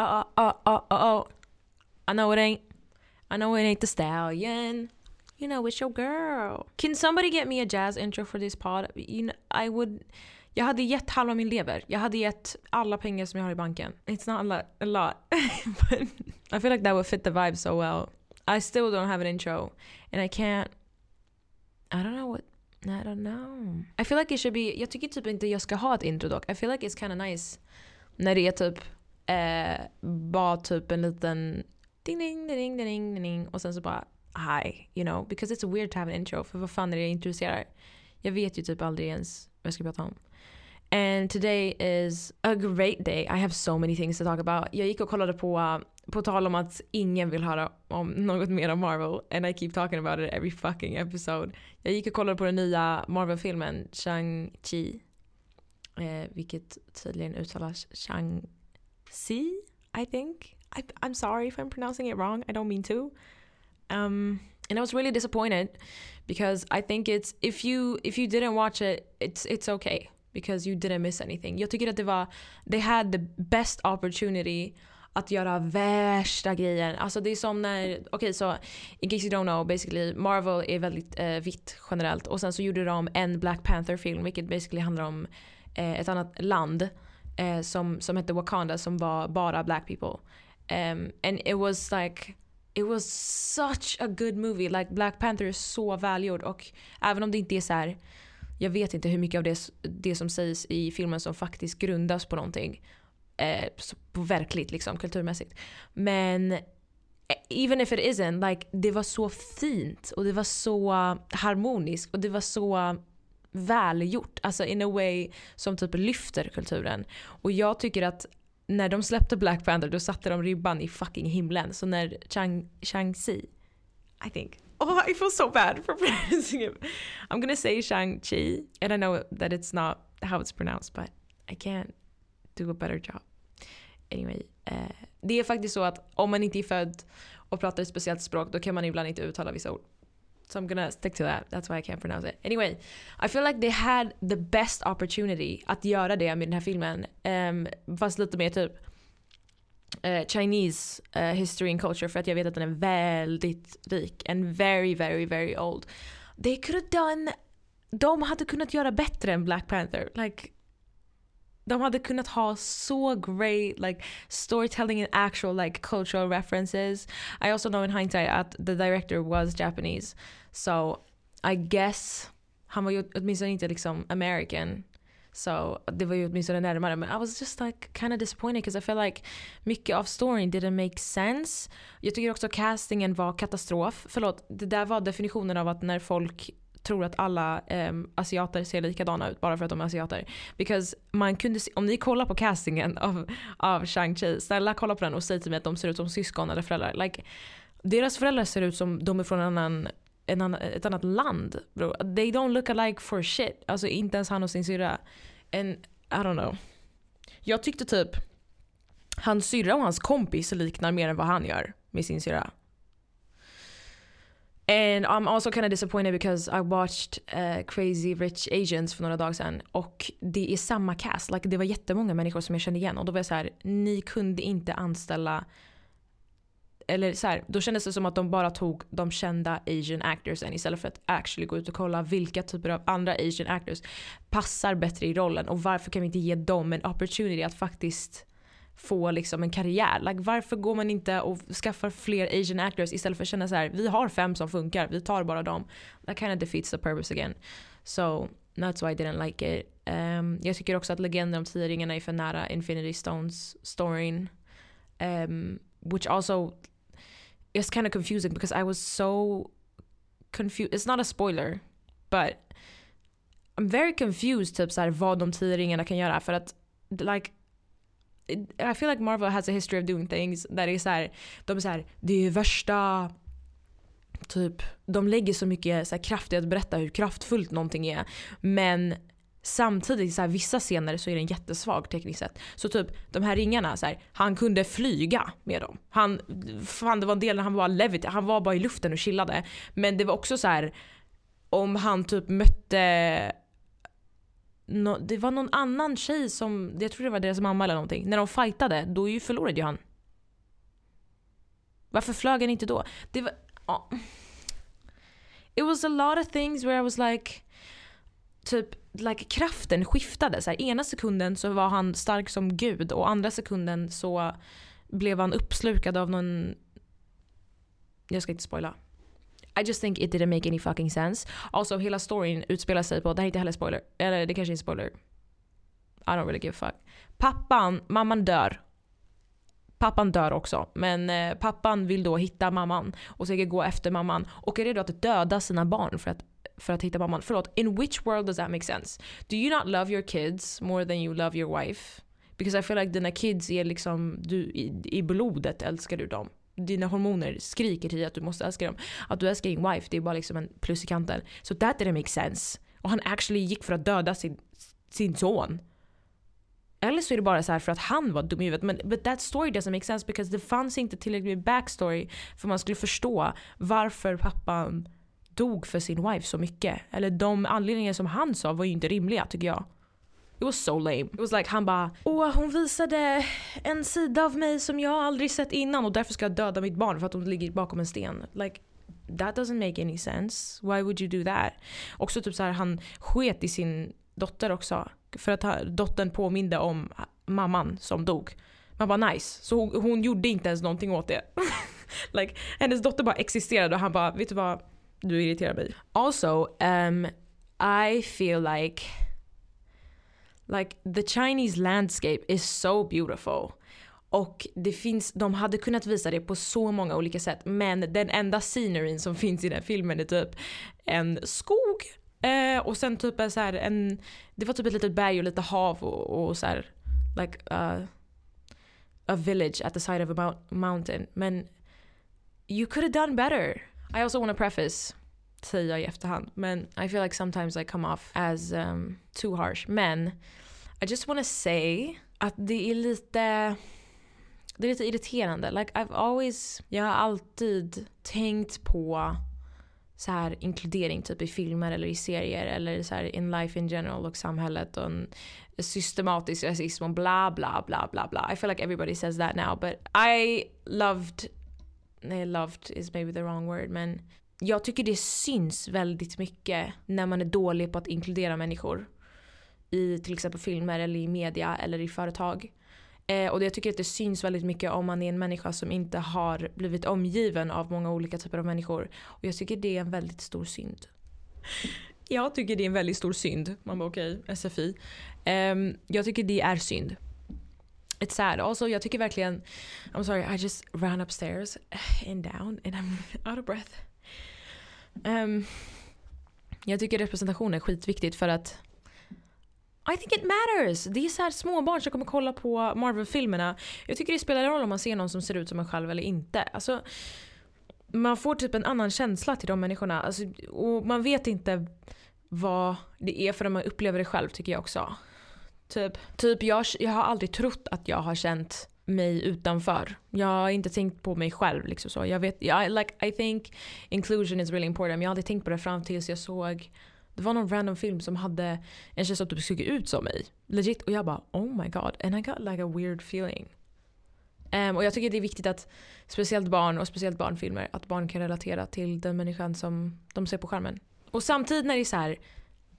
oh, oh, oh, oh, oh. I know it ain't. I know it ain't the stallion. You know it's your girl. Can somebody get me a jazz intro for this pod? You know, I would... Jag hade gett halva min lever. Jag hade gett alla pengar som jag har i banken. It's not a lot, a lot. but I feel like that would fit the vibe so well. I still don't have an intro. And I can't... I don't know what... I don't know. I feel like it should be... Jag tycker typ inte jag ska ha ett intro dock. I feel like it's kind of nice. När det är typ... Eh, bara typ en liten... Ding ding ding ding ding ding och sen så bara hi, you know. Because it's weird to have an intro. För vad fan är det jag introducerar? Jag vet ju typ aldrig ens vad jag ska prata om. And today is a great day. I have so many things to talk about. Jag gick och kollade på, på tal om att ingen vill höra om något mer om Marvel. And I keep talking about it every fucking episode. Jag gick och kollade på den nya Marvel-filmen Shang-Chi. Eh, vilket tydligen uttalas C, I think. I, I'm sorry if I'm pronouncing it wrong. I don't mean to. Um, and I was really disappointed because I think it's if you if you didn't watch it, it's it's okay because you didn't miss anything. Jag tycker att det var they had the best opportunity att göra värsta grejen. Alltså det är som när, okej okay, så in case you don't know, basically Marvel är väldigt eh, vitt generellt och sen så gjorde de en Black Panther film vilket basically handlar om eh, ett annat land eh, som, som hette Wakanda som var bara black people. Um, and it was like it was such a good movie. Like Black Panther är så välgjord och även om det inte är så här, jag vet inte hur mycket av det, det som sägs i filmen som faktiskt grundas på någonting. Eh, på verkligt liksom, kulturmässigt. Men eh, even if it isn't, like, det var så fint och det var så harmoniskt och det var så välgjort. Alltså in a way som typ lyfter kulturen. Och jag tycker att när de släppte Black Panther då satte de ribban i fucking himlen. Så när Chang, Shang-Chi, I think. Oh, I feel so bad for pronouncing him. I'm gonna say Shang-Chi and I know that it's not how it's pronounced but I can't do a better job. Anyway, eh, det är faktiskt så att om man inte är född och pratar ett speciellt språk då kan man ibland inte uttala vissa ord. So I'm gonna stick to that. That's why I can't pronounce it. Anyway, I feel like they had the best opportunity att göra det med den här filmen. Um, fast lite mer typ uh, Chinese uh, history and culture för att jag vet att den är väldigt rik. And very, very, very old. They could have done... De hade kunnat göra bättre än Black Panther. Like, de hade kunnat ha så great like storytelling and actual like cultural references. I also know in hindsight att the director was Japanese. So I guess han var ju åtminstone inte liksom American. So det var ju åtminstone närmare. Men I was just like kind of disappointed because I felt like mycket av storyn didn't make sense. Jag tycker också castingen var katastrof. Förlåt, det där var definitionen av att när folk tror att alla um, asiater ser likadana ut bara för att de är asiater. Because man kunde se, om ni kollar på castingen av, av Shang-Chi, snälla kolla på den och säg till mig att de ser ut som syskon eller föräldrar. Like, deras föräldrar ser ut som de är från en annan, en annan, ett annat land. Bro. They don't look alike for shit. Alltså inte ens han och sin syrra. And I don't know. Jag tyckte typ hans syrra och hans kompis liknar mer än vad han gör med sin syrra. And I'm also kind of disappointed because I watched uh, Crazy Rich Asians för några dagar sedan och det är samma cast. Like, det var jättemånga människor som jag kände igen och då var jag så här, ni kunde inte anställa eller så här, då kändes det som att de bara tog de kända asian actorsen istället för att actually gå ut och kolla vilka typer av andra asian actors passar bättre i rollen och varför kan vi inte ge dem en opportunity att faktiskt få liksom en karriär. Like, varför går man inte och skaffar fler asian actors istället för att känna så här, vi har fem som funkar, vi tar bara dem. That kind of defeats the purpose again. So that's why I didn't like it. Um, jag tycker också att legenden om tio ringarna är för nära Infinity Stones storyn. Um, which also is kind of confusing because I was so confused. It's not a spoiler, but I'm very confused typ så här, vad de tio ringarna kan göra för att like i feel like Marvel has a history of doing things där det är så här, de är så här, det är värsta typ, de lägger så mycket så här, kraft i att berätta hur kraftfullt någonting är. Men samtidigt så här, vissa scener så är den jättesvag tekniskt sett. Så typ de här ringarna, så här, han kunde flyga med dem. Han, fan det var en del när han var levit, han var bara i luften och chillade. Men det var också så här om han typ mötte no, det var någon annan tjej som, jag tror det var deras mamma eller någonting. När de fightade, då ju förlorade ju han. Varför flög han inte då? Det var... ja. It was a lot of things where I was like... Typ, like kraften skiftade. Så här, ena sekunden så var han stark som gud och andra sekunden så blev han uppslukad av någon... Jag ska inte spoila. I just think it didn't make any fucking sense. Also hela storyn utspelar sig på, det här är inte heller spoiler, eller det kanske är spoiler. I don't really give a fuck. Pappan, mamman dör. Pappan dör också, men eh, pappan vill då hitta mamman och säkert gå efter mamman och är redo att döda sina barn för att, för att hitta mamman. Förlåt, in which world does that make sense? Do you not love your kids more than you love your wife? Because I feel like dina kids är liksom, du, i, i blodet älskar du dem dina hormoner skriker till dig att du måste älska dem. Att du älskar din wife, det är bara liksom en plus i kanten. So that didn't make sense. Och han actually gick för att döda sin, sin son. Eller så är det bara så för att han var dum i huvudet. Men but that story doesn't make sense because det fanns inte tillräckligt med backstory för man skulle förstå varför pappan dog för sin wife så mycket. Eller de anledningar som han sa var ju inte rimliga tycker jag. It was so lame. It was like han bara åh hon visade en sida av mig som jag aldrig sett innan och därför ska jag döda mitt barn för att hon ligger bakom en sten. Like that doesn't make any sense. Why would you do that? Också typ så här, han sket i sin dotter också. För att dottern påminde om mamman som dog. Man bara nice. Så hon, hon gjorde inte ens någonting åt det. like, hennes dotter bara existerade och han bara vet du vad? Du irriterar mig. Also, um, I feel like like the Chinese landscape is so beautiful. Och det finns, de hade kunnat visa det på så många olika sätt men den enda scenerin som finns i den filmen är typ en skog eh, och sen typ så här en, det var typ ett litet berg och lite hav och, och så här, like uh, a village at the side of a mountain. Men you could have done better. I also want to preface säga i efterhand. Men I feel like sometimes I come off as um, too harsh. Men I just want to say att det är lite det är lite irriterande. Like I've always, jag har alltid tänkt på så här inkludering typ i filmer eller i serier eller så här in life in general och samhället och en systematisk rasism och bla bla bla bla bla. I feel like everybody says that now but I loved, nej loved is maybe the wrong word men jag tycker det syns väldigt mycket när man är dålig på att inkludera människor. I till exempel filmer eller i media eller i företag. Eh, och jag tycker att det syns väldigt mycket om man är en människa som inte har blivit omgiven av många olika typer av människor. Och jag tycker det är en väldigt stor synd. Jag tycker det är en väldigt stor synd. Man bara okej, okay, SFI. Um, ehm, jag tycker det är synd. It's sad. Also, jag tycker verkligen... I'm sorry, I just ran upstairs and down and I'm out of breath. Um, jag tycker representation är skitviktigt för att I think it matters. Det är så här småbarn som kommer kolla på Marvel-filmerna. Jag tycker det spelar roll om man ser någon som ser ut som en själv eller inte. Alltså, man får typ en annan känsla till de människorna. Alltså, och man vet inte vad det är för man upplever det själv tycker jag också. Typ, typ jag, jag har aldrig trott att jag har känt mig utanför. Jag har inte tänkt på mig själv. Liksom så. Jag vet, jag, like, I think inclusion is really important. Men jag har aldrig tänkt på det fram tills jag såg det var någon random film som hade en tjej som typ såg ut som mig. Legit. Och jag bara oh my god. And I got like a weird feeling. Um, och jag tycker det är viktigt att speciellt barn och speciellt barnfilmer att barn kan relatera till den människan som de ser på skärmen. Och samtidigt när det är så här,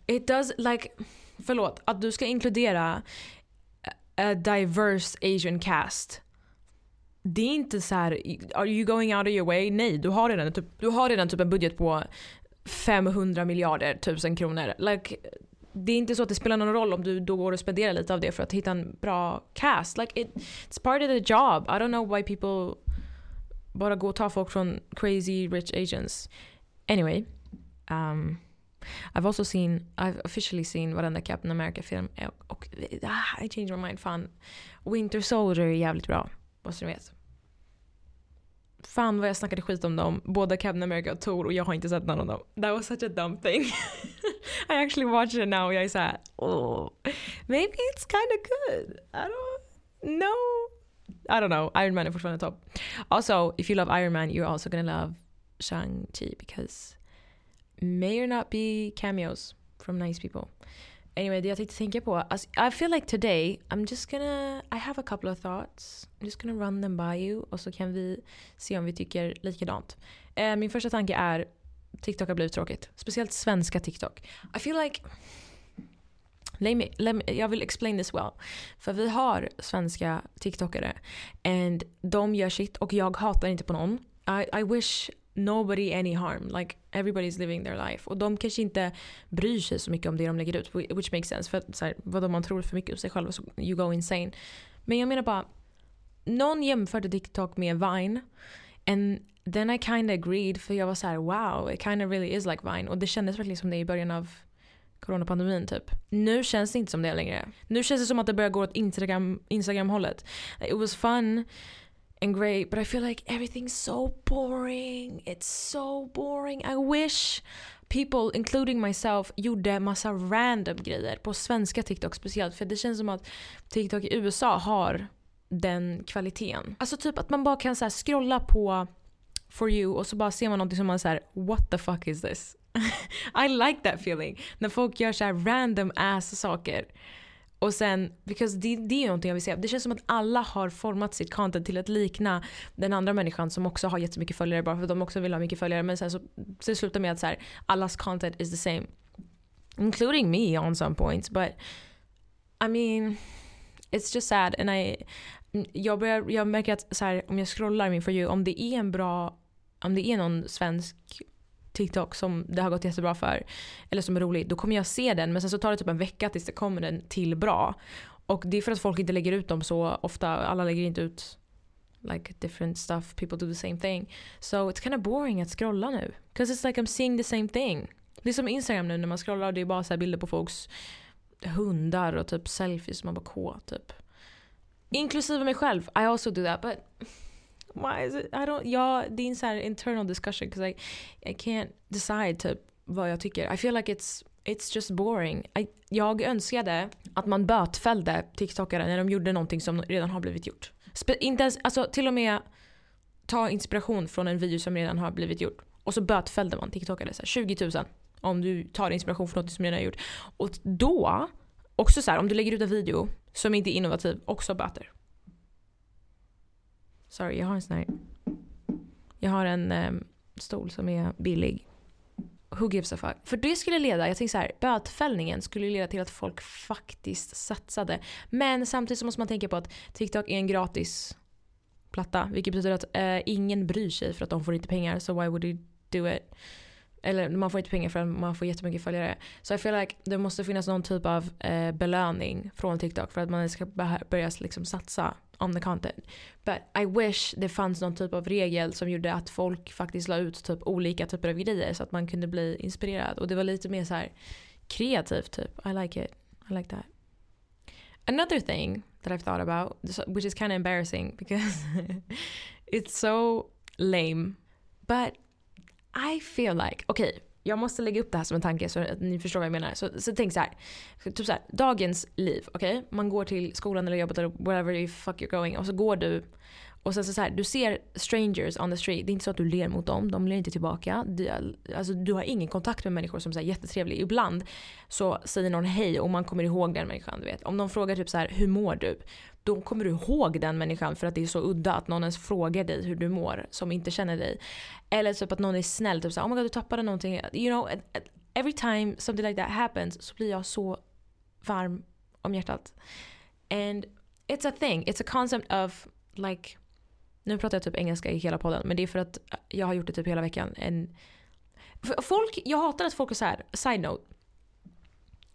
it does like, förlåt, att du ska inkludera a diverse asian cast. Det är inte så här, are you going out of your way? Nej, du har redan, typ, du har redan typ en budget på 500 miljarder tusen kronor. Like, det är inte så att det spelar någon roll om du då går och spenderar lite av det för att hitta en bra cast. Like it, it's part of the job. I don't know why people bara går och tar folk från crazy rich agents. Anyway. Um, I've also seen, I've officially seen varenda Captain America-film. Eh, och, ah, I changed my mind. Fan. Winter Soldier är jävligt bra. Vad ni vet. Fan vad jag snackade skit om dem. Båda Captain America och Thor och jag har inte sett någon av dem. That was such a dumb thing. I actually watched it now och jag är såhär, oh, maybe it's kind of good. I don't know. I don't know. Iron Man är fortfarande topp. Also, if you love Iron Man you're also gonna love Shang-Chi because may or not be cameos from nice people. Anyway, det jag tänkte tänka på. Alltså, I feel like today I'm just gonna, I have a couple of thoughts. I'm just gonna run them by you och så kan vi se om vi tycker likadant. Eh, min första tanke är TikTok har blivit tråkigt. Speciellt svenska TikTok. I feel like Let me, let me, jag vill explain this well. För vi har svenska TikTokare. And de gör shit och jag hatar inte på någon. I, I wish nobody any harm. Like everybody's living their life. Och de kanske inte bryr sig så mycket om det de lägger ut. Which makes sense. För så här, vad om man tror för mycket om sig själv så you go insane. Men jag menar bara. Någon jämförde TikTok med Vine. And then I kind of agreed. För jag var så här: wow, it kind of really is like Vine. Och det kändes verkligen som det i början av coronapandemin typ. Nu känns det inte som det längre. Nu känns det som att det börjar gå åt Instagram, Instagram-hållet. It was fun and great but I feel like everything's so boring. It's so boring. I wish people, including myself, gjorde massa random grejer på svenska TikTok speciellt. För det känns som att TikTok i USA har den kvaliteten. Alltså typ att man bara kan så scrolla på for you och så bara ser man någonting som man säger what the fuck is this? I like that feeling. När folk gör så random ass saker. Och sen, because det, det är någonting jag vill säga. Det känns som att alla har format sitt content till att likna den andra människan som också har jättemycket följare bara för att de också vill ha mycket följare. Men sen så, så det slutar med att så här, allas content is the same. Including me on some points. But I mean, it's just sad. And I, jag, börjar, jag märker att så här, om jag scrollar min for you, om det är en bra, om det är någon svensk TikTok som det har gått jättebra för. Eller som är rolig. Då kommer jag se den men sen så tar det typ en vecka tills det kommer en till bra. Och det är för att folk inte lägger ut dem så ofta. Alla lägger inte ut like different stuff. People do the same thing. So it's kind of boring att scrolla nu. Because it's like I'm seeing the same thing. Det är som Instagram nu när man scrollar och det är bara så bilder på folks hundar och typ selfies. Man bara K typ. Inklusive mig själv. I also do that but why is it? I don't, ja, det är en sån här internal discussion because I, I can't decide typ vad jag tycker. I feel like it's, it's just boring. I, jag önskade att man bötfällde TikTokare när de gjorde någonting som redan har blivit gjort. Spe, inte ens, alltså till och med ta inspiration från en video som redan har blivit gjort. Och så bötfällde man TikTokare så här, 20 000 om du tar inspiration från något som redan är gjort. Och då, också så här, om du lägger ut en video som inte är innovativ, också böter. Sorry, jag har en sån här. Jag har en um, stol som är billig. Who gives a fuck? För det skulle leda, jag tänker så här, bötfällningen skulle leda till att folk faktiskt satsade. Men samtidigt så måste man tänka på att TikTok är en gratis platta. Vilket betyder att eh, ingen bryr sig för att de får inte pengar. So why would you do it? Eller man får inte pengar för att man får jättemycket följare. Så I feel like det måste finnas någon typ av eh, belöning från TikTok för att man ska börja liksom satsa on the content. But I wish det fanns någon typ av regel som gjorde att folk faktiskt la ut typ olika typer av grejer så att man kunde bli inspirerad. Och det var lite mer så här kreativt typ. I like it. I like that. Another thing that I've thought about, which is kind of embarrassing because it's so lame. But I feel like, okej, okay, jag måste lägga upp det här som en tanke så att ni förstår vad jag menar. Så, så tänk så här. Typ så här, dagens liv, okej? Okay? Man går till skolan eller jobbet eller wherever you fuck you're going och så går du och sen så, så här, du ser strangers on the street. Det är inte så att du ler mot dem, de ler inte tillbaka. Du, alltså, du har ingen kontakt med människor som är jättetrevliga. Ibland så säger någon hej och man kommer ihåg den människan. Du vet. Om någon frågar typ så här, hur mår du? Då kommer du ihåg den människan för att det är så udda att någon ens frågar dig hur du mår som inte känner dig. Eller typ att någon är snäll, typ såhär, oh my god du tappade någonting. You know, every time something like that happens så blir jag så varm om hjärtat. And it's a thing, it's a concept of like nu pratar jag typ engelska i hela podden men det är för att jag har gjort det typ hela veckan. And, folk, jag hatar att folk är såhär, side note.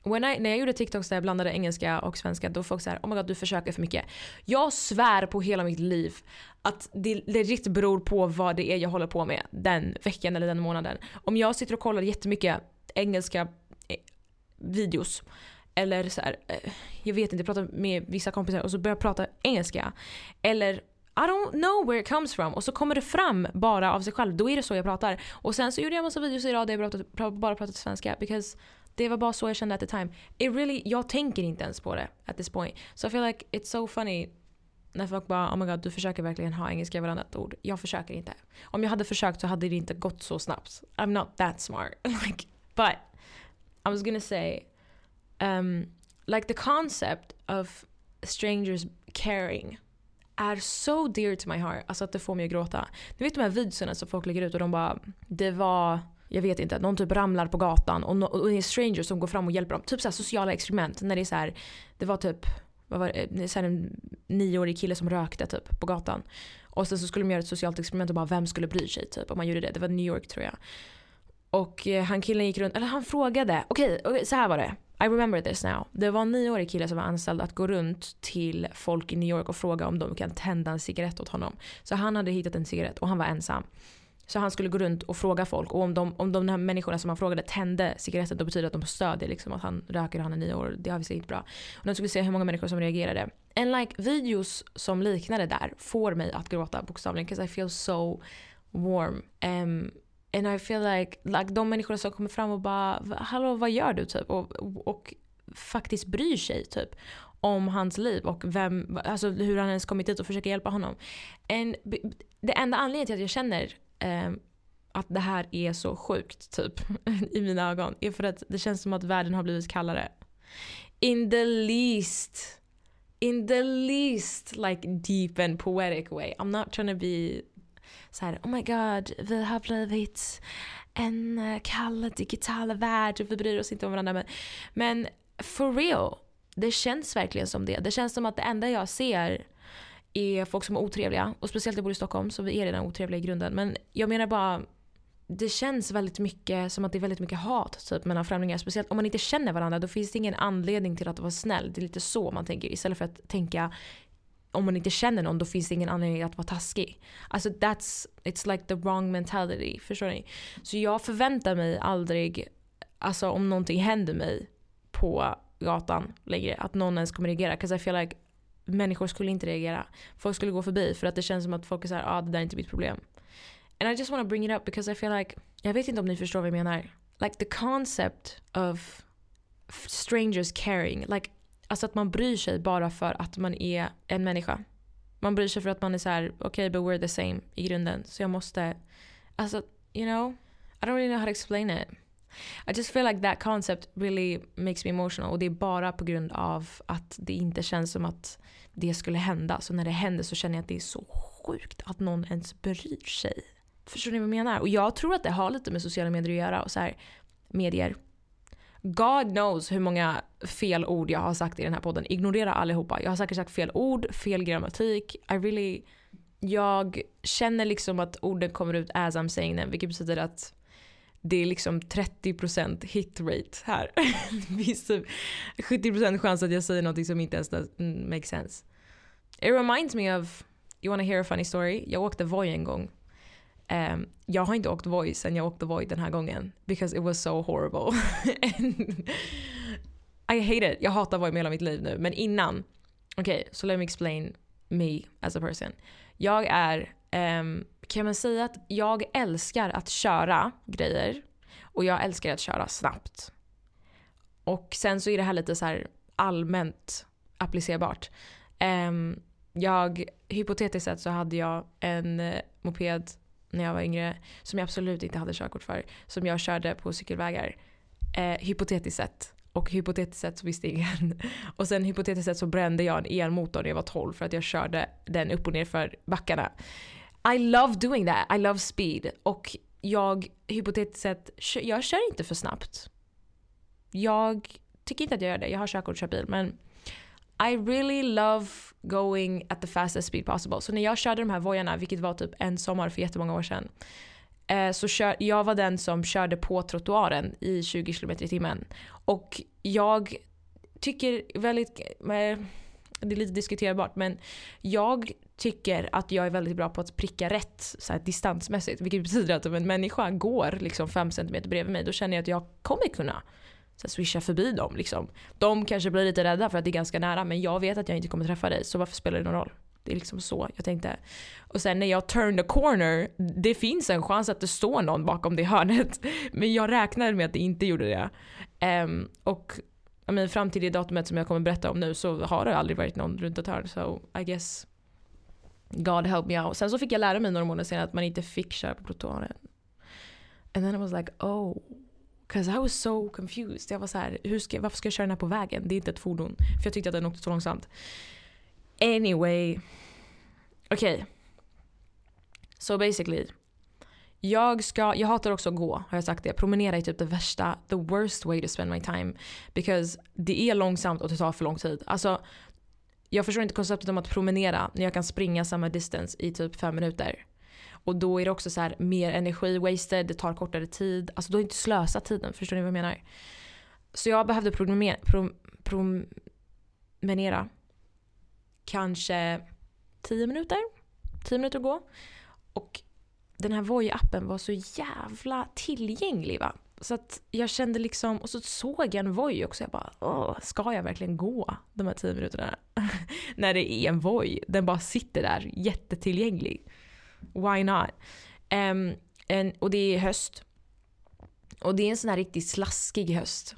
When I, när jag gjorde TikToks där jag blandade engelska och svenska då var folk såhär oh my god du försöker för mycket. Jag svär på hela mitt liv att det legit beror på vad det är jag håller på med den veckan eller den månaden. Om jag sitter och kollar jättemycket engelska eh, videos eller så här, eh, jag vet inte, jag pratar med vissa kompisar och så börjar jag prata engelska. Eller i don't know where it comes from. Och så kommer det fram bara av sig själv. Då är det så jag pratar. Och sen så gjorde jag massa videos idag där jag bara, bara pratade svenska. Because det var bara så jag kände at the time. It really, jag tänker inte ens på det at this point. So I feel like it's so funny när folk bara oh my god du försöker verkligen ha engelska i varannat ord. Jag försöker inte. Om jag hade försökt så hade det inte gått så snabbt. I'm not that smart. like, but I was gonna say um, like the concept of strangers caring är so dear to my heart. Alltså att det får mig att gråta. Du vet de här videorna som folk lägger ut och de bara, det var, jag vet inte, någon typ ramlar på gatan och, no, och det är strangers som går fram och hjälper dem. Typ så sociala experiment när det är så här, det var typ, vad var det, eh, så en nioårig kille som rökte typ på gatan. Och sen så skulle de göra ett socialt experiment och bara vem skulle bry sig typ om man gjorde det. Det var New York tror jag. Och eh, han killen gick runt, eller han frågade, okej okay, okay, så här var det. I remember this now. Det var en nioårig kille som var anställd att gå runt till folk i New York och fråga om de kan tända en cigarett åt honom. Så han hade hittat en cigarett och han var ensam. Så han skulle gå runt och fråga folk och om de, om de här människorna som han frågade tände cigaretten då betyder det att de stödjer liksom att han röker och han är nio år. Det har vi inte bra. Och de skulle se hur många människor som reagerade. En like videos som liknade där får mig att gråta bokstavligen. 'Cause I feel so warm. Um, And I feel like, like de människor som kommer fram och bara “Hallå vad gör du?” typ och, och faktiskt bryr sig typ om hans liv och vem, alltså hur han ens kommit dit och försöker hjälpa honom. En, det enda anledningen till att jag känner eh, att det här är så sjukt typ i mina ögon är för att det känns som att världen har blivit kallare. In the least, in the least like deep and poetic way. I'm not trying to be så här, oh my god, vi har blivit en eh, kall digital värld och vi bryr oss inte om varandra. Men, men for real, det känns verkligen som det. Det känns som att det enda jag ser är folk som är otrevliga. Och speciellt jag bor i Stockholm så vi är redan otrevliga i grunden. Men jag menar bara, det känns väldigt mycket som att det är väldigt mycket hat typ, mellan främlingar. Speciellt om man inte känner varandra då finns det ingen anledning till att vara snäll. Det är lite så man tänker istället för att tänka om man inte känner någon då finns det ingen anledning att vara taskig. Alltså that's, it's like the wrong mentality. Förstår ni? Så jag förväntar mig aldrig, alltså om någonting händer mig på gatan längre, att någon ens kommer reagera. 'Cause I feel like människor skulle inte reagera. Folk skulle gå förbi för att det känns som att folk är såhär, ah det där är inte mitt problem. And I just want to bring it up because I feel like, jag vet inte om ni förstår vad jag menar. Like the concept of strangers caring. Like Alltså att man bryr sig bara för att man är en människa. Man bryr sig för att man är så här: okej okay, but we're the same i grunden. Så jag måste, alltså you know, I don't really know how to explain it. I just feel like that concept really makes me emotional. Och det är bara på grund av att det inte känns som att det skulle hända. Så när det händer så känner jag att det är så sjukt att någon ens bryr sig. Förstår ni vad jag menar? Och jag tror att det har lite med sociala medier att göra och så här, medier. God knows hur många fel ord jag har sagt i den här podden. Ignorera allihopa. Jag har säkert sagt fel ord, fel grammatik. I really... Jag känner liksom att orden kommer ut as I'm saying them. Vilket betyder att det är liksom 30% hit rate här. det finns 70% chans att jag säger något som inte ens mm, makes sense. It reminds me of, you wanna hear a funny story? Jag åkte Voi en gång Um, jag har inte åkt Voi sen jag åkte Voi den här gången. Because it was so horrible. I hate it. Jag hatar Voi med hela mitt liv nu. Men innan. Okej, okay, so let me explain me as a person. Jag är, Ehm, kan man säga att jag älskar att köra grejer. Och jag älskar att köra snabbt. Och sen så är det här lite så här allmänt applicerbart. Ehm, jag, hypotetiskt sett så hade jag en eh, moped när jag var yngre som jag absolut inte hade körkort för. Som jag körde på cykelvägar. Eh, hypotetiskt sett. Och hypotetiskt sett så visste ingen. Och sen hypotetiskt sett så brände jag en elmotor när jag var 12 för att jag körde den upp och ner för backarna. I love doing that. I love speed. Och jag hypotetiskt sett, jag kör inte för snabbt. Jag tycker inte att jag gör det. Jag har körkort och kör bil men i really love going at the fastest speed possible. Så när jag körde de här vojarna, vilket var typ en sommar för jättemånga år sedan. Eh, så kör, jag var den som körde på trottoaren i 20 km i timmen. Och jag tycker väldigt, eh, det är lite diskuterbart men jag tycker att jag är väldigt bra på att pricka rätt så här, distansmässigt. Vilket betyder att om en människa går liksom fem centimeter bredvid mig då känner jag att jag kommer kunna så swisha förbi dem. Liksom. De kanske blir lite rädda för att det är ganska nära men jag vet att jag inte kommer träffa dig så varför spelar det någon roll? Det är liksom så jag tänkte. Och sen när jag turn the corner, det finns en chans att det står någon bakom det hörnet. Men jag räknade med att det inte gjorde det. Um, och I mean, fram till det datumet som jag kommer berätta om nu så har det aldrig varit någon runt ett hörn. So I guess God help me out. Sen så fick jag lära mig några månader senare att man inte fick köra på trottoaren. And then I was like oh Cause I was so confused. Jag var så här, hur ska, varför ska jag köra den här på vägen? Det är inte ett fordon. För jag tyckte att den åkte så långsamt. Anyway. Okej. Okay. So basically. Jag, ska, jag hatar också att gå, har jag sagt det. Promenera är typ det värsta, the worst way to spend my time. Because det är långsamt och det tar för lång tid. Alltså, jag förstår inte konceptet om att promenera när jag kan springa samma distance i typ fem minuter. Och då är det också så här, mer energi wasted, det tar kortare tid. Alltså du har inte slösat tiden, förstår ni vad jag menar? Så jag behövde promenera, prom, promenera kanske 10 minuter. 10 minuter att gå. Och den här Voi-appen var så jävla tillgänglig va. Så att jag kände liksom, och så såg jag en Voi också. Jag bara, Åh, ska jag verkligen gå de här tio minuterna? När det är en Voi. Den bara sitter där, jättetillgänglig. Why not? Um, en, och det är höst. Och det är en sån här riktigt slaskig höst.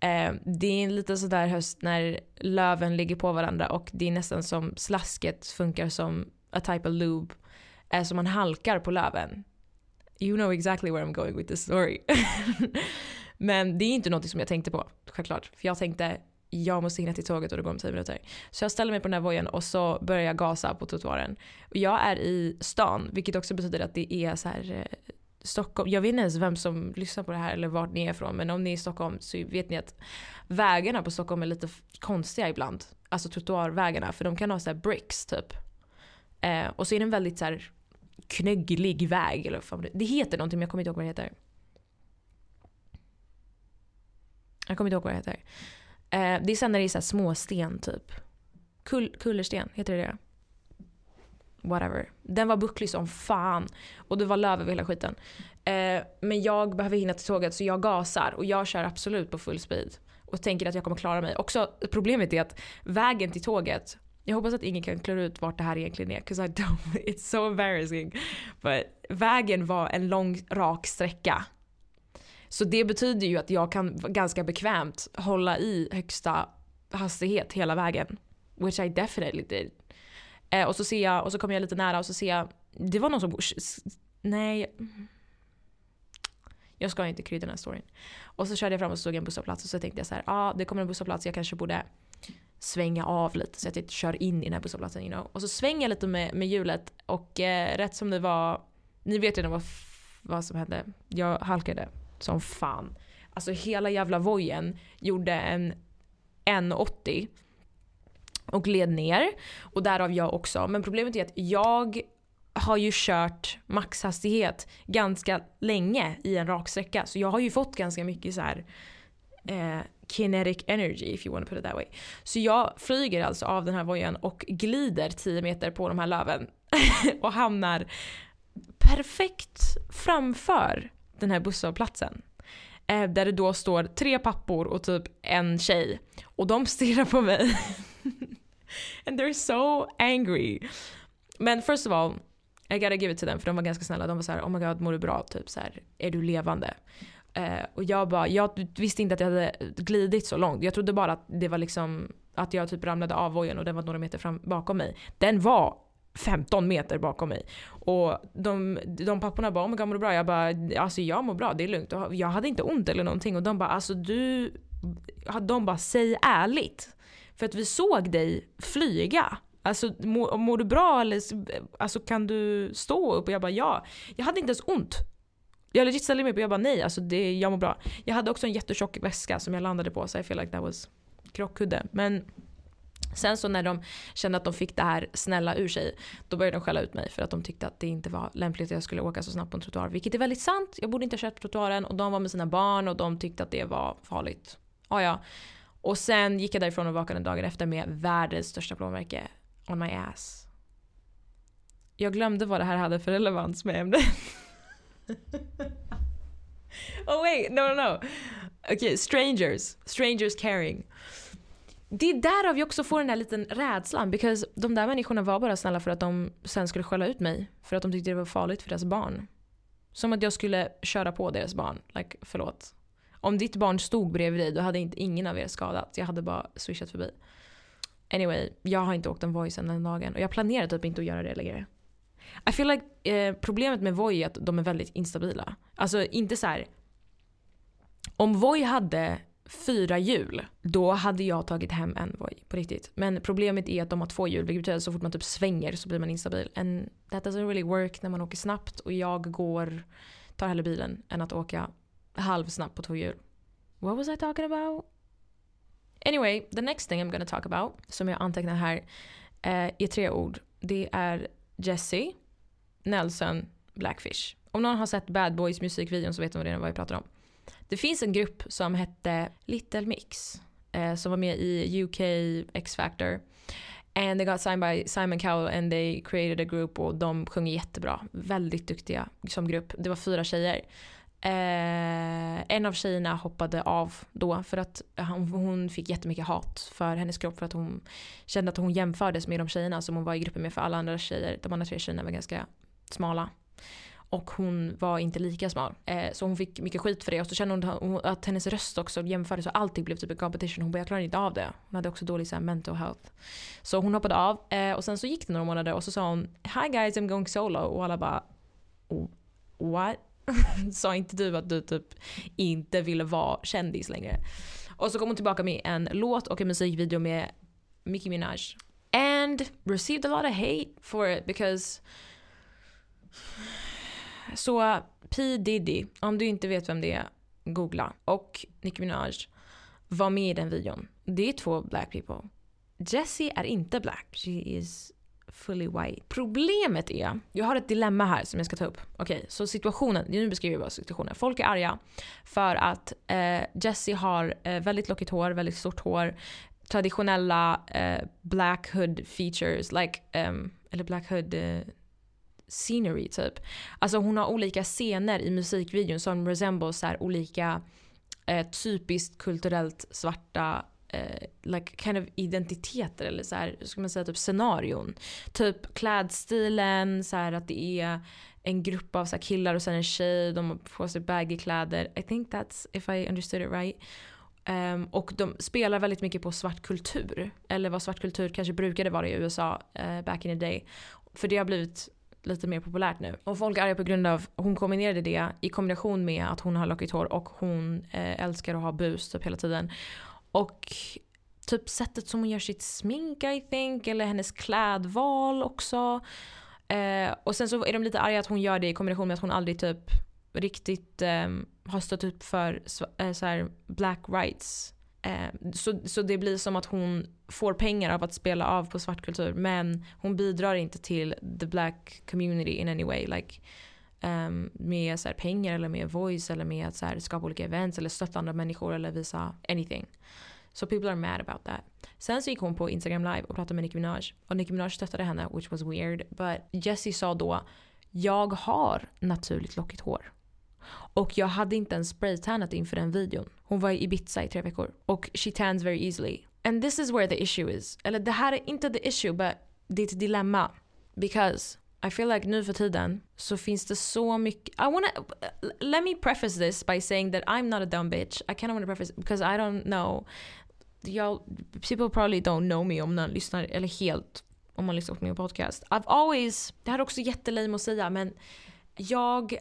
Um, det är en liten sån där höst när löven ligger på varandra och det är nästan som slasket funkar som a type of lube. Uh, så man halkar på löven. You know exactly where I'm going with this story. Men det är inte något som jag tänkte på, självklart. För jag tänkte, jag måste hinna till tåget och det går om 10 minuter. Så jag ställer mig på den här vojen och så börjar jag gasa på trottoaren. Och jag är i stan, vilket också betyder att det är så här eh, Stockholm. Jag vet inte ens vem som lyssnar på det här eller vart ni är ifrån. Men om ni är i Stockholm så vet ni att vägarna på Stockholm är lite konstiga ibland. Alltså trottoarvägarna. För de kan ha så bricks typ. Eh, och så är den väldigt så här knögglig väg. Eller vad det, det heter någonting men jag kommer inte ihåg vad det heter. Jag kommer inte ihåg vad det heter. Eh, det är sen när det är så småsten typ. Kull, kullersten, heter det det? Whatever. Den var bucklig som fan. Och det var löv över hela skiten. Eh, men jag behöver hinna till tåget så jag gasar och jag kör absolut på full speed. Och tänker att jag kommer klara mig. Också problemet är att vägen till tåget jag hoppas att ingen kan klura ut vart det här egentligen är. Cause I don't, it's so embarrassing. But vägen var en lång rak sträcka. Så det betyder ju att jag kan ganska bekvämt hålla i högsta hastighet hela vägen. Which I definitely did. Eh, och så ser jag, och så kommer jag lite nära och så ser jag, det var någon som, nej. Jag ska inte krydda den här storyn. Och så körde jag fram och såg en busshållplats och så tänkte jag så här, ja ah, det kommer en busshållplats, jag kanske borde svänga av lite så att jag inte kör in i den här busshållplatsen. You know? Och så svänger jag lite med, med hjulet och eh, rätt som det var, ni vet redan vad, vad som hände. Jag halkade som fan. Alltså hela jävla vojen gjorde en 1,80 och gled ner. Och därav jag också. Men problemet är att jag har ju kört maxhastighet ganska länge i en raksträcka. Så jag har ju fått ganska mycket så här eh, kinetic energy if you want to put it that way. Så jag flyger alltså av den här vojen och glider 10 meter på de här löven. och hamnar perfekt framför den här busshållplatsen. Eh, där det då står tre pappor och typ en tjej. Och de stirrar på mig. And they're so angry. Men first of all, I gotta give it to them för de var ganska snälla. De var så här, oh my god mår du bra? Typ så här, är du levande? Eh, och jag bara, jag visste inte att jag hade glidit så långt. Jag trodde bara att det var liksom att jag typ ramlade av vojen och den var några meter fram bakom mig. Den var 15 meter bakom mig. Och de, de papporna bara oh my God, mår du bra? Jag bara alltså jag mår bra, det är lugnt. Jag hade inte ont eller någonting och de bara alltså du... De bara säg ärligt. För att vi såg dig flyga. Alltså mår, mår du bra eller alltså, kan du stå upp? Och jag bara ja. Jag hade inte ens ont. Jag legit ställde mig upp och jag bara nej, alltså det, jag mår bra. Jag hade också en jättetjock väska som jag landade på så I feel like that was krockkudde. Men Sen så när de kände att de fick det här snälla ur sig, då började de skälla ut mig för att de tyckte att det inte var lämpligt att jag skulle åka så snabbt på en trottoar. Vilket är väldigt sant. Jag borde inte ha kört på trottoaren och de var med sina barn och de tyckte att det var farligt. Ah, ja. Och sen gick jag därifrån och vaknade dagen efter med världens största plånmärke on my ass. Jag glömde vad det här hade för relevans med ämnet oh wait, no no no. Okej, okay, strangers. Strangers caring det är därav jag också får den här liten rädslan. Because de där människorna var bara snälla för att de sen skulle skälla ut mig. För att de tyckte det var farligt för deras barn. Som att jag skulle köra på deras barn. Like, förlåt. Om ditt barn stod bredvid dig då hade inte ingen av er skadats. Jag hade bara swishat förbi. Anyway, jag har inte åkt en voice än den dagen. Och jag planerar typ inte att göra det längre. I feel like eh, problemet med Voi är att de är väldigt instabila. Alltså inte så här Om Voi hade fyra hjul, då hade jag tagit hem en Voi på riktigt. Men problemet är att de har två hjul vilket betyder att så fort man typ svänger så blir man instabil. And that doesn't really work när man åker snabbt och jag går, tar hellre bilen än att åka halvsnabbt på två hjul. What was I talking about? Anyway, the next thing I'm gonna talk about, som jag antecknar här, eh, är tre ord. Det är Jesse, Nelson, Blackfish. Om någon har sett Bad Boys musikvideon så vet de redan vad jag pratar om. Det finns en grupp som hette Little Mix eh, som var med i UK X-Factor. And they got signed by Simon Cowell and they created a group och de sjunger jättebra. Väldigt duktiga som grupp. Det var fyra tjejer. Eh, en av tjejerna hoppade av då för att hon, hon fick jättemycket hat för hennes kropp för att hon kände att hon jämfördes med de tjejerna som hon var i gruppen med för alla andra tjejer. De andra tre tjejerna var ganska smala. Och hon var inte lika smal. Eh, så hon fick mycket skit för det. Och så kände hon att hennes röst också jämfördes och allting blev typ en competition. Hon bara jag klarar inte av det. Hon hade också dålig så här, mental health. Så hon hoppade av eh, och sen så gick det några månader och så sa hon Hi guys I'm going solo och alla bara What? Sa inte du att du typ inte ville vara kändis längre? Och så kom hon tillbaka med en låt och en musikvideo med Nicki Minaj. And received a lot of hate for it because så P Diddy, om du inte vet vem det är, googla. Och Nicki Minaj var med i den videon. Det är två black people. Jessie är inte black. She is fully white. Problemet är, jag har ett dilemma här som jag ska ta upp. Okej, okay, så situationen, nu beskriver jag bara situationen. Folk är arga för att eh, Jessie har eh, väldigt lockigt hår, väldigt stort hår, traditionella eh, black hood features, like, um, eller black hood eh, scenery typ. Alltså hon har olika scener i musikvideon som resembles så här olika eh, typiskt kulturellt svarta eh, like kind of identiteter eller så här, ska man säga typ scenarion. Typ klädstilen, så här att det är en grupp av så här, killar och sen en tjej, de har på sig baggy kläder. I think that's if I understood it right. Um, och de spelar väldigt mycket på svart kultur. Eller vad svart kultur kanske brukade vara i USA uh, back in the day. För det har blivit lite mer populärt nu. Och folk är arga på grund av, hon kombinerade det i kombination med att hon har lockigt hår och hon eh, älskar att ha bus typ hela tiden. Och typ sättet som hon gör sitt smink I think, eller hennes klädval också. Eh, och sen så är de lite arga att hon gör det i kombination med att hon aldrig typ riktigt eh, har stått upp för eh, så här black rights eh, så, så det blir som att hon får pengar av att spela av på svartkultur men hon bidrar inte till the black community in any way. Like, um, med så här, pengar eller med voice eller med att så här, skapa olika events eller stötta andra människor eller visa anything. So people are mad about that. Sen så gick hon på Instagram live och pratade med Nicki Minaj. Och Nicki Minaj stöttade henne which was weird. But Jessie sa då jag har naturligt lockigt hår. Och jag hade inte ens spraytannat inför den videon. Hon var i Ibiza i tre veckor. Och she tans very easily. And this is where the issue is. Eller det här är inte the issue, but det är ett dilemma. Because i feel like nu för tiden så finns det så mycket. I wanna, let me preface this by saying that I'm not a dumb bitch. I kind of want to preface because I don't know. Y'all, people probably don't know me om man lyssnar, eller helt om man lyssnar på min podcast. I've always, det här är också jättelame att säga men jag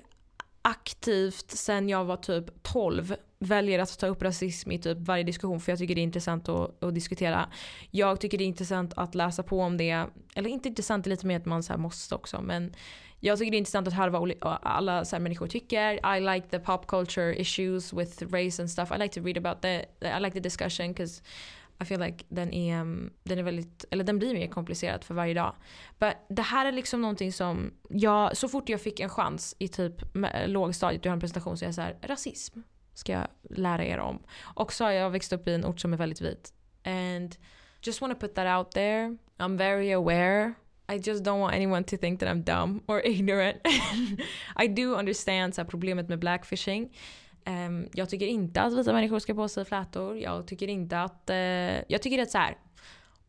aktivt sen jag var typ 12 väljer att ta upp rasism i typ varje diskussion för jag tycker det är intressant att, att, diskutera. Jag tycker det är intressant att läsa på om det. Eller inte intressant, det är lite mer att man så måste också. Men jag tycker det är intressant att höra vad alla så människor tycker. I like the pop culture issues with race and stuff. I like to read about the, I like the discussion because i feel like den är, mm, den är väldigt, eller den blir mer komplicerad för varje dag. But det här är liksom någonting som, jag, så fort jag fick en chans i typ lågstadiet, du har en presentation så är jag såhär, rasism ska jag lära er om. Och så har jag växt upp i en ort som är väldigt vit. And just want to put that out there. I'm very aware. I just don't want anyone to think that I'm dumb or ignorant. I do understand så här, problemet med blackfishing. Um, jag tycker inte att vita människor ska på sig flätor. Jag tycker inte att... Uh, jag tycker att så här,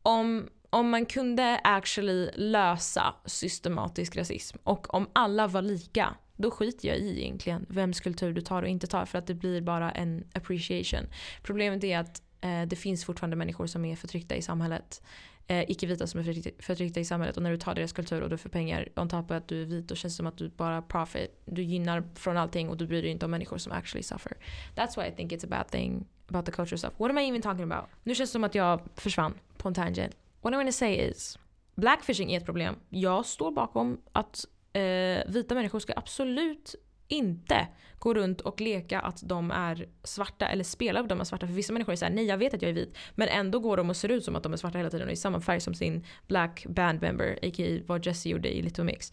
om, om man kunde actually lösa systematisk rasism och om alla var lika, då skiter jag i egentligen vems kultur du tar och inte tar för att det blir bara en appreciation. Problemet är att uh, det finns fortfarande människor som är förtryckta i samhället eh, icke-vita som är förtryckta, i samhället och när du tar deras kultur och du får pengar on top of att du är vit då känns det som att du bara profit. Du gynnar från allting och du bryr dig inte om människor som actually suffer. That's why I think it's a bad thing about the culture stuff. What am I even talking about? Nu känns det som att jag försvann på en tangent. What I'm to say is Blackfishing är ett problem. Jag står bakom att eh, vita människor ska absolut inte gå runt och leka att de är svarta eller spela att de är svarta. För vissa människor är såhär, nej jag vet att jag är vit. Men ändå går de och ser ut som att de är svarta hela tiden och i samma färg som sin black band member, a.k.a. vad Jesse gjorde i Little Mix.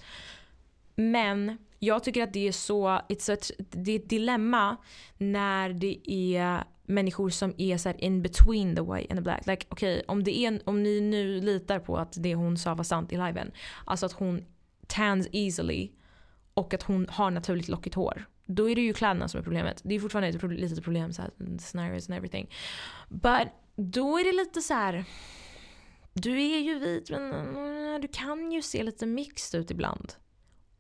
Men jag tycker att det är så, it's a, det är ett dilemma när det är människor som är så in between the white and the black. Like, okay, om, det är, om ni nu litar på att det hon sa var sant i liven. Alltså att hon tans easily och att hon har naturligt lockigt hår. Då är det ju kläderna som är problemet. Det är fortfarande ett litet problem, så här, mm, scenarios and everything. But då är det lite så här. Du är ju vit men mm, du kan ju se lite mixed ut ibland.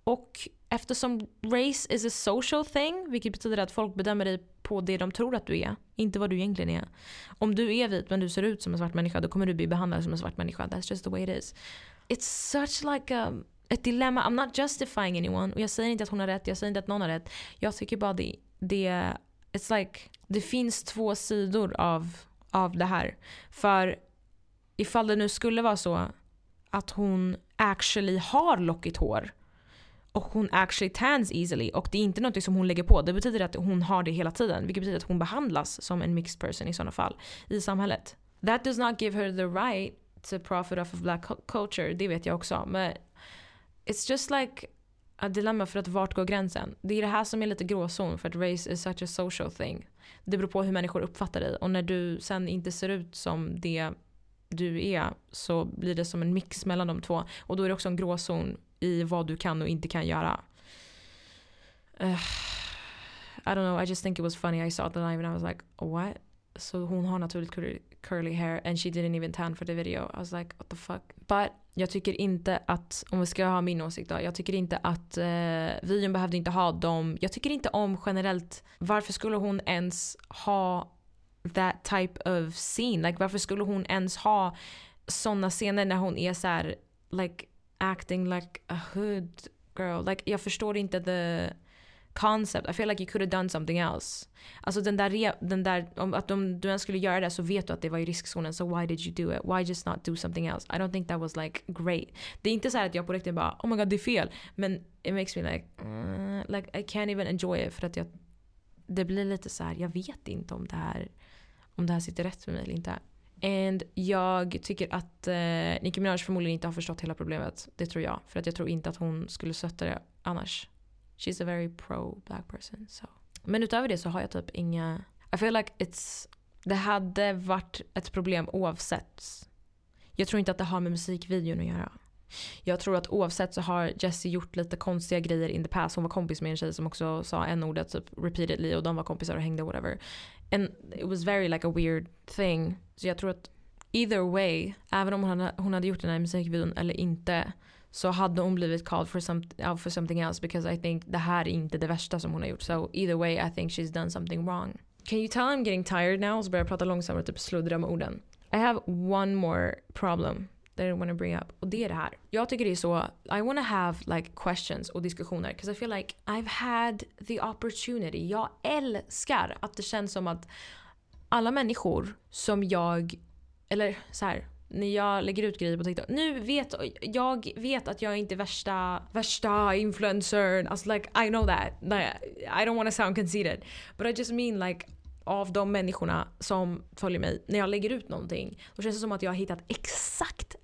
Och eftersom race is a social thing, vilket betyder att folk bedömer dig på det de tror att du är, inte vad du egentligen är. Om du är vit men du ser ut som en svart människa, då kommer du bli behandlad som en svart människa. That's just the way it is. It's such like a ett dilemma. I'm not justifying anyone. Och jag säger inte att hon har rätt, jag säger inte att någon har rätt. Jag tycker bara det, det, it's like, det finns två sidor av, av det här. För ifall det nu skulle vara så att hon actually har lockigt hår och hon actually tans easily och det är inte något som hon lägger på. Det betyder att hon har det hela tiden. Vilket betyder att hon behandlas som en mixed person i sådana fall i samhället. That does not give her the right to profit off of black culture. Det vet jag också. Men it's just like a dilemma för att vart går gränsen? Det är det här som är lite gråzon för att race is such a social thing. Det beror på hur människor uppfattar dig och när du sen inte ser ut som det du är så blir det som en mix mellan de två. Och då är det också en gråzon i vad du kan och inte kan göra. Uh, I don't know, I just think it was funny. I saw the live and I was like, what? Så hon har naturligt curly hair and she didn't even tan for the video. I was like, what the fuck? But jag tycker inte att, om vi ska ha min åsikt då, jag tycker inte att eh, videon behövde inte ha dem. Jag tycker inte om generellt, varför skulle hon ens ha that type of scene? Like varför skulle hon ens ha såna scener när hon är så här, like acting like a hood girl? Like jag förstår inte the concept. I feel like you could have done something else. Alltså den där, den där om att om du ens skulle göra det så vet du att det var i riskzonen. So why did you do it? Why just not do something else? I don't think that was like great. Det är inte så att jag på riktigt bara oh my god det är fel. Men it makes me like, mm, like I can't even enjoy it för att jag, det blir lite så här, jag vet inte om det här, om det här sitter rätt med mig eller inte. And jag tycker att eh, Nicki Minaj förmodligen inte har förstått hela problemet. Det tror jag. För att jag tror inte att hon skulle stötta det annars. She's a very pro black person. So. Men utöver det så har jag typ inga... I feel like it's... Det hade varit ett problem oavsett. Jag tror inte att det har med musikvideon att göra. Jag tror att oavsett så har Jessie gjort lite konstiga grejer in the past. Hon var kompis med en tjej som också sa en ordet typ repeatedly och de var kompisar och hängde whatever. And it was very like a weird thing. Så jag tror att either way, även om hon hade, hon hade gjort den här musikvideon eller inte så hade hon blivit called for, some, out for something else because I think det här är inte det värsta som hon har gjort. So either way I think she's done something wrong. Can you tell I'm getting tired now? Så börjar jag prata långsammare och typ sluddra med orden. I have one more problem that I want to bring up. Och det är det här. Jag tycker det är så, I want to have like questions och diskussioner. Because I feel like I've had the opportunity. Jag älskar att det känns som att alla människor som jag, eller så här, när jag lägger ut grejer på TikTok. Nu vet jag vet att jag inte är värsta, värsta influencern. Alltså like I know that. I don't want to sound conceited. But I just mean like av de människorna som följer mig när jag lägger ut någonting. Då känns det som att jag har hittat exakt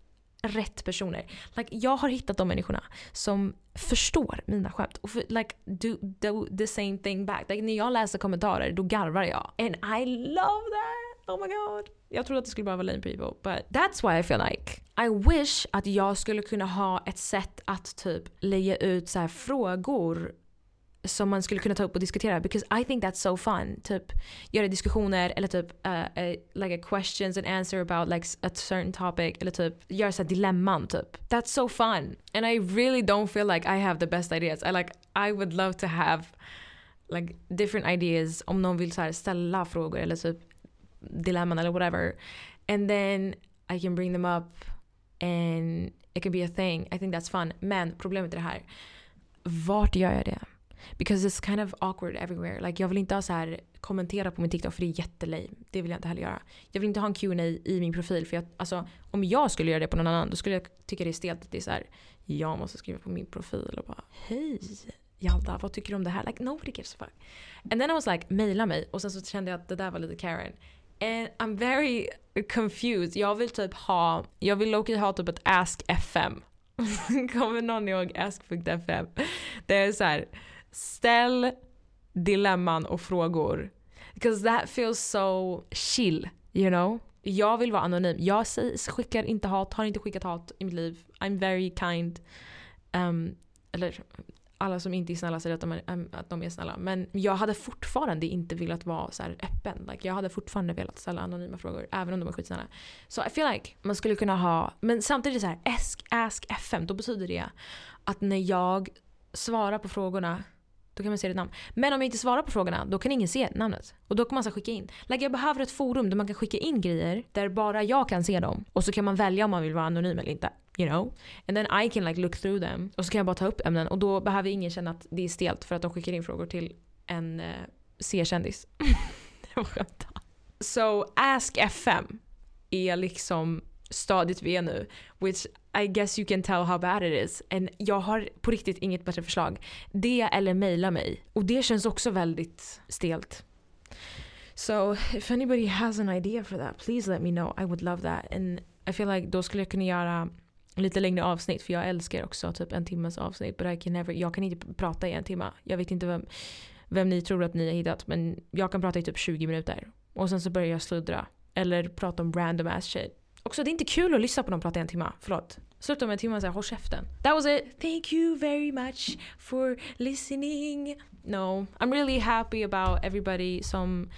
rätt personer. Like, jag har hittat de människorna som förstår mina skämt och för, like, do, do the same thing back. Like, när jag läser kommentarer då garvar jag. And I love that! Oh my god. Jag trodde att det skulle bara vara lame people. But that's why I feel like I wish att jag skulle kunna ha ett sätt att typ lägga ut så frågor som man skulle kunna ta upp och diskutera because I think that's so fun. Typ göra diskussioner eller typ eh, eh, uh, uh, like a questions and answer about like a certain topic eller typ göra så dilemman typ. That's so fun. And I really don't feel like I have the best ideas. I like I would love to have like different ideas om någon vill så ställa frågor eller typ dilemman eller whatever. And then I can bring them up and it can be a thing. I think that's fun. Men problemet är det här. Vart gör jag det? Because it's kind of awkward everywhere. Like jag vill inte ha så här kommentera på min TikTok för det är jättelame. Det vill jag inte heller göra. Jag vill inte ha en Q&A i min profil för jag, alltså, om jag skulle göra det på någon annan då skulle jag tycka det är stelt att det är så här, jag måste skriva på min profil och bara hej Jalda vad tycker du om det här? Like nobody gives a fuck. And then I was like mejla mig och sen så kände jag att det där var lite Karen. And I'm very confused. Jag vill typ ha, jag vill Loki ha typ ett Ask FM. Kommer någon ihåg Ask.fm? Det är så här, ställ dilemman och frågor. Because that feels so chill, you know? Jag vill vara anonym. Jag skickar inte hat, har inte skickat hat i mitt liv. I'm very kind. Um, eller alla som inte är snälla säger att de är, att de är snälla. Men jag hade fortfarande inte velat vara så öppen. Like, jag hade fortfarande velat ställa anonyma frågor även om de är skitsnälla. Så so I feel like man skulle kunna ha, men samtidigt så här, ask, ask FM, då betyder det att när jag svarar på frågorna då kan man se ditt namn. Men om jag inte svarar på frågorna, då kan ingen se namnet. Och då kan man så skicka in. Like jag behöver ett forum där man kan skicka in grejer där bara jag kan se dem. Och så kan man välja om man vill vara anonym eller inte. You know? And then I can like look through them. Och så kan jag bara ta upp ämnen. Och då behöver ingen känna att det är stelt för att de skickar in frågor till en uh, C-kändis. det var skämt. So Ask FM är liksom stadiet vi är nu. Which I guess you can tell how bad it is. And jag har på riktigt inget bättre förslag. Det eller mejla mig. Och det känns också väldigt stelt. So if anybody has an idea for that, please let me know. I would love that. And I feel like då skulle jag kunna göra lite längre avsnitt för jag älskar också typ en timmes avsnitt. But I can never, jag kan inte prata i en timme. Jag vet inte vem, vem ni tror att ni har hittat men jag kan prata i typ 20 minuter. Och sen så börjar jag sluddra. Eller prata om random ass shit. Också det är inte kul att lyssna på någon prata i en timme. Förlåt. Sluta med en timme och säga håll käften. That was it. Thank you very much for listening. No, I'm really happy about everybody som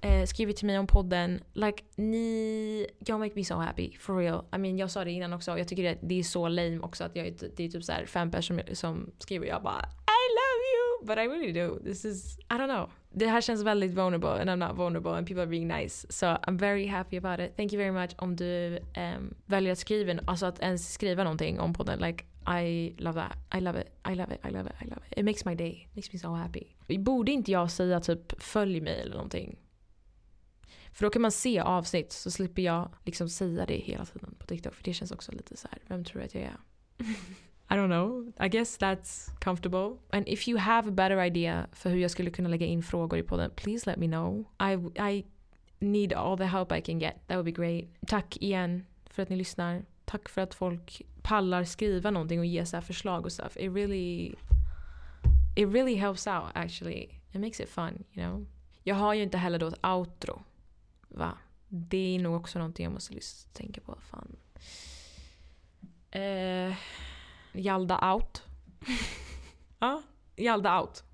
eh, skrivit till mig om podden. Like ni, you make me so happy. For real. I mean jag sa det innan också. Jag tycker det, det är så lame också att jag, det är typ så fem personer som skriver jag bara I love you! But I really do. This is, I don't know det här känns väldigt vulnerable and I'm not vulnerable and people are being nice. So I'm very happy about it. Thank you very much om du um, väljer att skriva, alltså att ens skriva någonting om podden. Like I love that. I love it. I love it. I love it. I love it. It makes my day. It makes me so happy. Borde inte jag säga typ följ mig eller någonting? För då kan man se avsnitt så slipper jag liksom säga det hela tiden på TikTok. För det känns också lite så här, vem tror du att jag är? I don't know. I guess that's comfortable. And if you have a better idea för hur jag skulle kunna lägga in frågor i podden, please let me know. I, I need all the help I can get. That would be great. Tack igen för att ni lyssnar. Tack för att folk pallar skriva någonting och ge så förslag och stuff. It really, it really helps out actually. It makes it fun, you know. Jag har ju inte heller då ett outro. Va? Det är nog också någonting jag måste tänka på. Fan. Uh, Jalda out. ja, Jalda out.